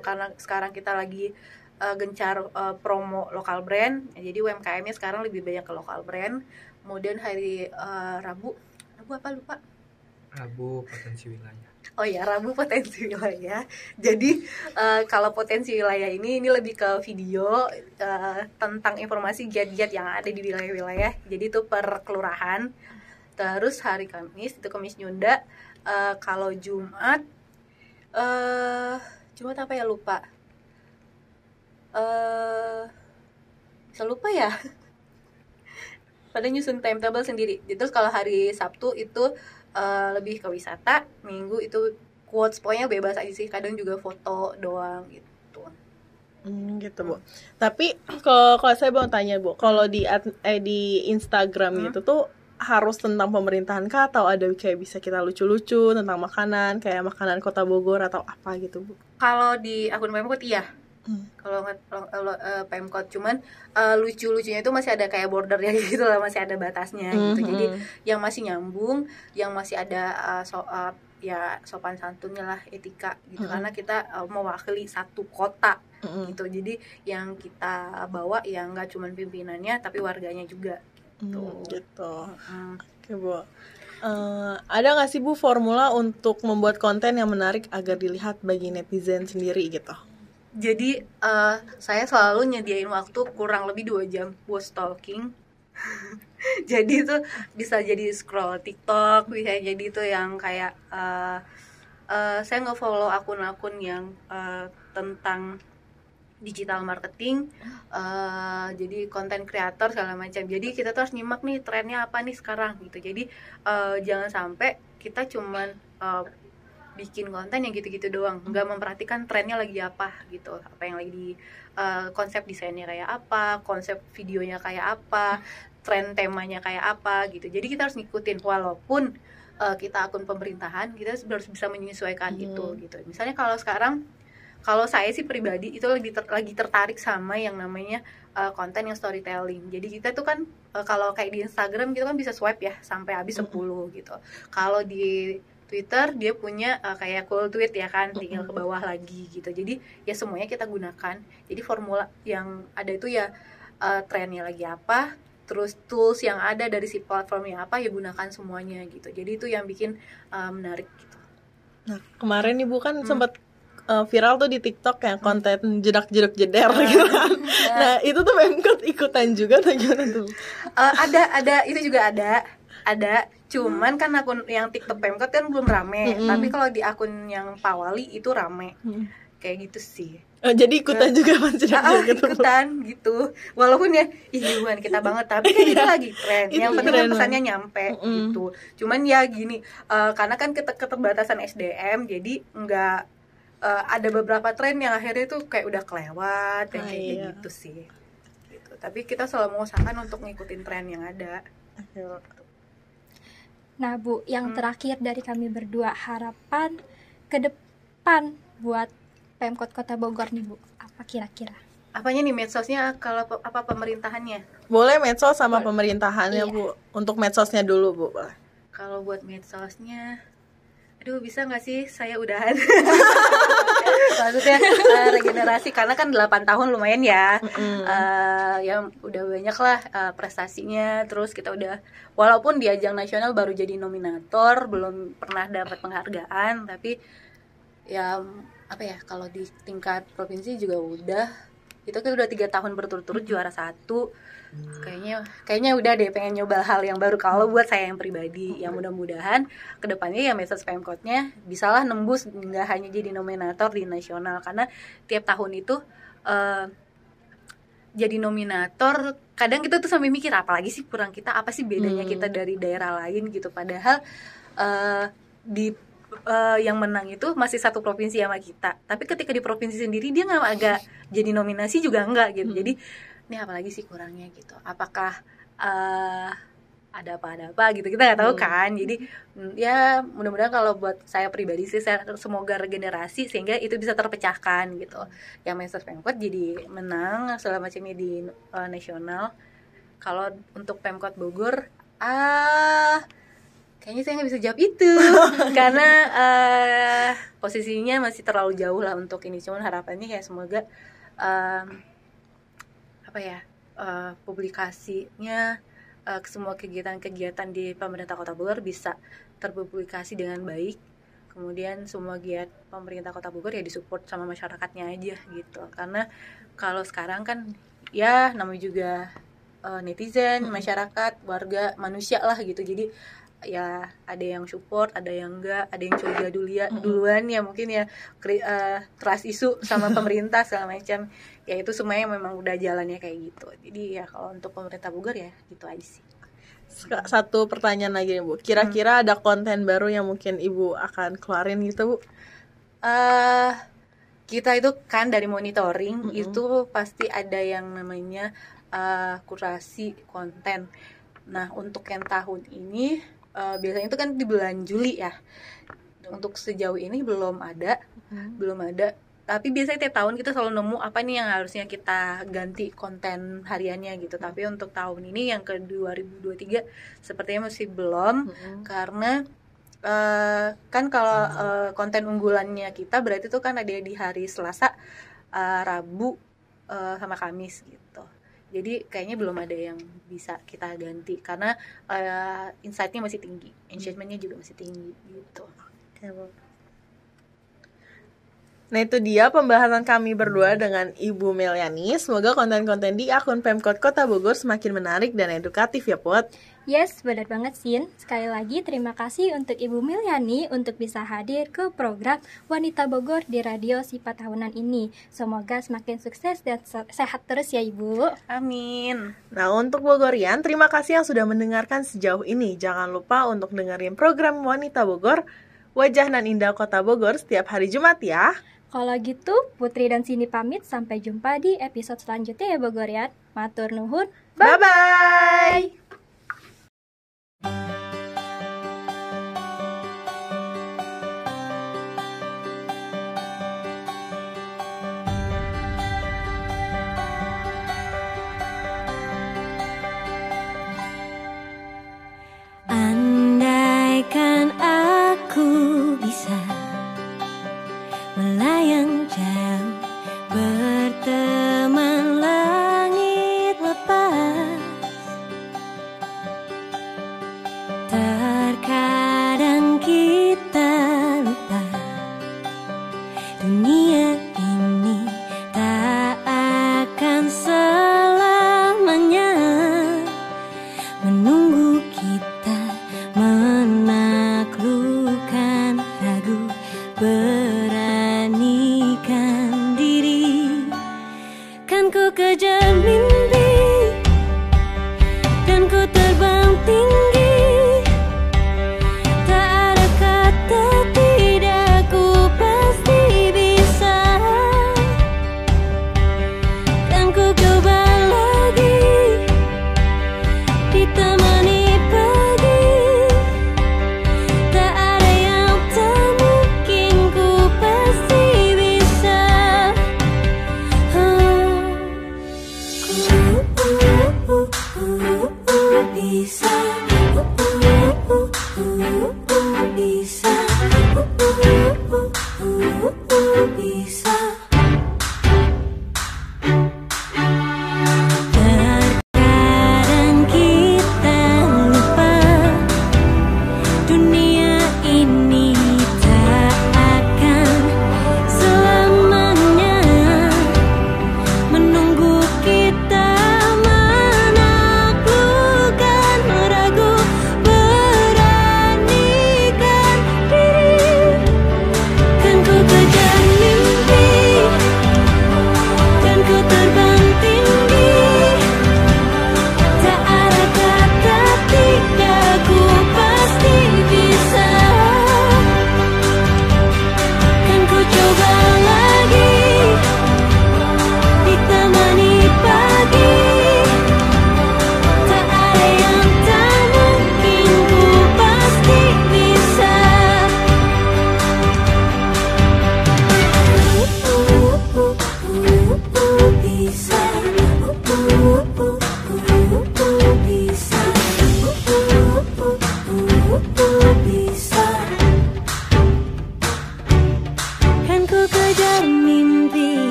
S6: karena sekarang kita lagi uh, gencar uh, promo lokal brand. Jadi UMKM-nya sekarang lebih banyak ke lokal brand. Kemudian hari uh, Rabu, Rabu apa lupa?
S8: Rabu potensi wilayah.
S6: Oh ya, Rabu potensi wilayah. Jadi eh, kalau potensi wilayah ini ini lebih ke video eh, tentang informasi giat-giat yang ada di wilayah-wilayah. Jadi itu per kelurahan. Terus hari Kamis itu Kamis Nyunda. Eh, kalau Jumat eh Jumat apa ya lupa? Eh lupa ya. Pada nyusun timetable sendiri. Terus kalau hari Sabtu itu eh, lebih ke wisata minggu itu quotes pokoknya bebas aja sih kadang juga foto doang gitu
S4: Hmm, gitu bu. Tapi kalau kalau saya mau tanya bu, kalau di eh, di Instagram
S6: Hmm.
S4: gitu tuh harus tentang pemerintahan kah atau ada kayak bisa kita lucu-lucu tentang makanan kayak makanan kota Bogor atau apa gitu bu?
S6: kalau di akun Pemkot iya
S4: Hmm.
S6: kalau eh, Pemkot cuman eh, lucu-lucunya itu masih ada kayak bordernya gitu lah masih ada batasnya gitu
S4: Mhm.
S6: jadi yang masih nyambung yang masih ada eh, so, eh, ya sopan santunnya lah etika gitu
S4: Mhm.
S6: karena kita eh, mewakili satu kota
S4: Mm-mm.
S6: gitu jadi yang kita bawa ya nggak cuman pimpinannya tapi warganya juga
S4: Hmm, gitu.
S6: Hmm.
S4: Oke bu. Eh, ada nggak sih bu formula untuk membuat konten yang menarik agar dilihat bagi netizen sendiri gitu?
S6: Jadi eh, saya selalu nyediain waktu kurang lebih dua jam buat stalking. jadi itu bisa jadi scroll TikTok, bisa jadi itu yang kayak eh, eh, saya nge-follow akun-akun yang eh, tentang digital marketing, eh, jadi konten creator segala macam. Jadi kita tuh harus nyimak nih trennya apa nih sekarang gitu. Jadi eh, jangan sampai kita cuman eh, bikin konten yang gitu-gitu doang. Nggak memperhatikan trennya lagi apa gitu. Apa yang lagi di eh, konsep desainnya kayak apa konsep videonya kayak apa tren temanya kayak apa gitu. Jadi kita harus ngikutin. Walaupun eh, kita akun pemerintahan kita harus bisa menyesuaikan
S4: Hmm.
S6: itu gitu. Misalnya kalau sekarang kalau saya sih pribadi itu lagi ter- lagi tertarik sama yang namanya eh, konten yang storytelling. Jadi kita tuh kan eh, kalau kayak di Instagram gitu kan bisa swipe ya sampai habis 10 gitu. Kalau di Twitter dia punya eh, kayak cool tweet ya kan, tinggal ke bawah lagi gitu. Jadi ya semuanya kita gunakan. Jadi formula yang ada itu ya eh, trennya lagi apa, terus tools yang ada dari si platformnya apa ya gunakan semuanya gitu. Jadi itu yang bikin eh, menarik gitu.
S4: Nah kemarin ibu kan
S6: Hmm.
S4: sempat eh, viral tuh di TikTok yang konten jedak-jeduk jeder gitu kan. Nah itu tuh Pemkot ikutan juga atau gimana tuh?
S6: Eh, ada ada itu juga ada ada cuman kan akun yang TikTok Pemkot kan belum rame
S4: Mm-mm.
S6: tapi kalau di akun yang Pawali itu rame
S4: Hmm.
S6: kayak gitu sih
S4: Oh, jadi ikutan juga pas
S6: Ah,
S4: gitu.
S6: Ikutan gitu walaupun ya ih bukan kita banget tapi kan itu lagi tren yang penting kan pesannya nyampe
S4: Mm-mm.
S6: gitu cuman ya gini eh, karena kan keter- keterbatasan SDM jadi nggak eh, ada beberapa tren yang akhirnya tuh kayak udah kelewat yang
S4: Ah,
S6: kayak
S4: iya.
S6: gitu sih gitu. tapi kita selalu mengusahakan untuk ngikutin tren yang ada.
S5: Nah, Bu, yang
S6: Hmm.
S5: terakhir dari kami berdua, harapan ke depan buat Pemkot Kota Bogor nih, Bu. Apa kira-kira?
S6: apanya nih medsosnya kalau pe- apa pemerintahannya
S4: Boleh medsos sama pemerintahannya
S5: Iya.
S4: bu. Untuk medsosnya dulu bu. boleh.
S6: kalau buat medsosnya aduh bisa nggak sih? Saya udahan. Maksudnya eh, regenerasi karena kan 8 tahun lumayan ya. Eh, ya udah banyak lah eh, prestasinya. Terus kita udah walaupun di ajang nasional baru jadi nominator belum pernah dapat penghargaan tapi ya apa ya kalau di tingkat provinsi juga udah. Itu kan udah tiga tahun berturut-turut juara satu kayaknya kayaknya udah deh pengen nyoba hal yang baru. Kalau buat saya yang pribadi yang mudah-mudahan ke depannya ya message pemkotnya bisalah nembus nggak hanya jadi nominator di nasional. Karena tiap tahun itu eh, jadi nominator kadang kita tuh sampai mikir apalagi sih kurang kita? Apa sih bedanya kita dari daerah lain? Gitu. Padahal eh, di eh, yang menang itu masih satu provinsi sama kita. Tapi ketika di provinsi sendiri dia nggak agak jadi nominasi juga enggak gitu. Jadi ini apalagi sih kurangnya gitu. Apakah eh, ada apa ada apa gitu kita nggak tahu kan. Jadi mm, ya mudah-mudahan kalau buat saya pribadi sih saya semoga regenerasi sehingga itu bisa terpecahkan gitu. Yang Master Pemkot jadi menang segala macamnya di eh, nasional. Kalau untuk Pemkot Bogor ah kayaknya saya nggak bisa jawab itu. Karena eh, posisinya masih terlalu jauh lah untuk ini. Cuman harapannya ya semoga em, apa ya eh, publikasinya ke semua kegiatan-kegiatan di pemerintah Kota Bogor bisa terpublikasi dengan baik. Kemudian semua giat pemerintah Kota Bogor ya disupport sama masyarakatnya aja gitu. Karena kalau sekarang kan ya namanya juga eh, netizen masyarakat warga manusia lah gitu. Jadi ya ada yang support ada yang enggak ada yang curiga dulu ya duluan ya mungkin ya eh, trust isu sama pemerintah segala macam ya itu semuanya memang udah jalannya kayak gitu jadi ya kalau untuk pemerintah Bogor ya gitu aja sih
S9: Satu pertanyaan lagi nih Bu. Kira-kira ada konten baru yang mungkin Ibu akan keluarin gitu Bu?
S6: eh kita itu kan dari monitoring itu pasti ada yang namanya eh, kurasi konten. Nah untuk yang tahun ini eh, biasanya itu kan di bulan Juli ya. Untuk sejauh ini belum ada, belum ada. Tapi biasanya tiap tahun kita selalu nemu apa nih yang harusnya kita ganti konten hariannya gitu. Tapi untuk tahun ini yang ke 2023 sepertinya masih belum karena eh, kan kalau eh, konten unggulannya kita berarti itu kan ada di hari Selasa, eh, Rabu, eh, sama Kamis gitu. Jadi kayaknya belum ada yang bisa kita ganti karena eh, insight-nya masih tinggi, engagementnya juga masih tinggi gitu.
S9: Nah itu dia pembahasan kami berdua dengan Ibu Meliani. Semoga konten-konten di akun Pemkot Kota Bogor semakin menarik dan edukatif ya Pot.
S5: Yes, benar banget Sin. Sekali lagi terima kasih untuk Ibu Milyani untuk bisa hadir ke program Wanita Bogor di Radio Sipa tahunan ini. Semoga semakin sukses dan se- sehat terus ya Ibu.
S6: Amin.
S9: Nah untuk Bogorian, terima kasih yang sudah mendengarkan sejauh ini. Jangan lupa untuk dengerin program Wanita Bogor, Wajah nan Indah Kota Bogor setiap hari Jumat ya.
S5: Kalau gitu, Putri dan Cindy pamit sampai jumpa di episode selanjutnya ya Bogorian. Matur nuhun.
S9: Bye-bye!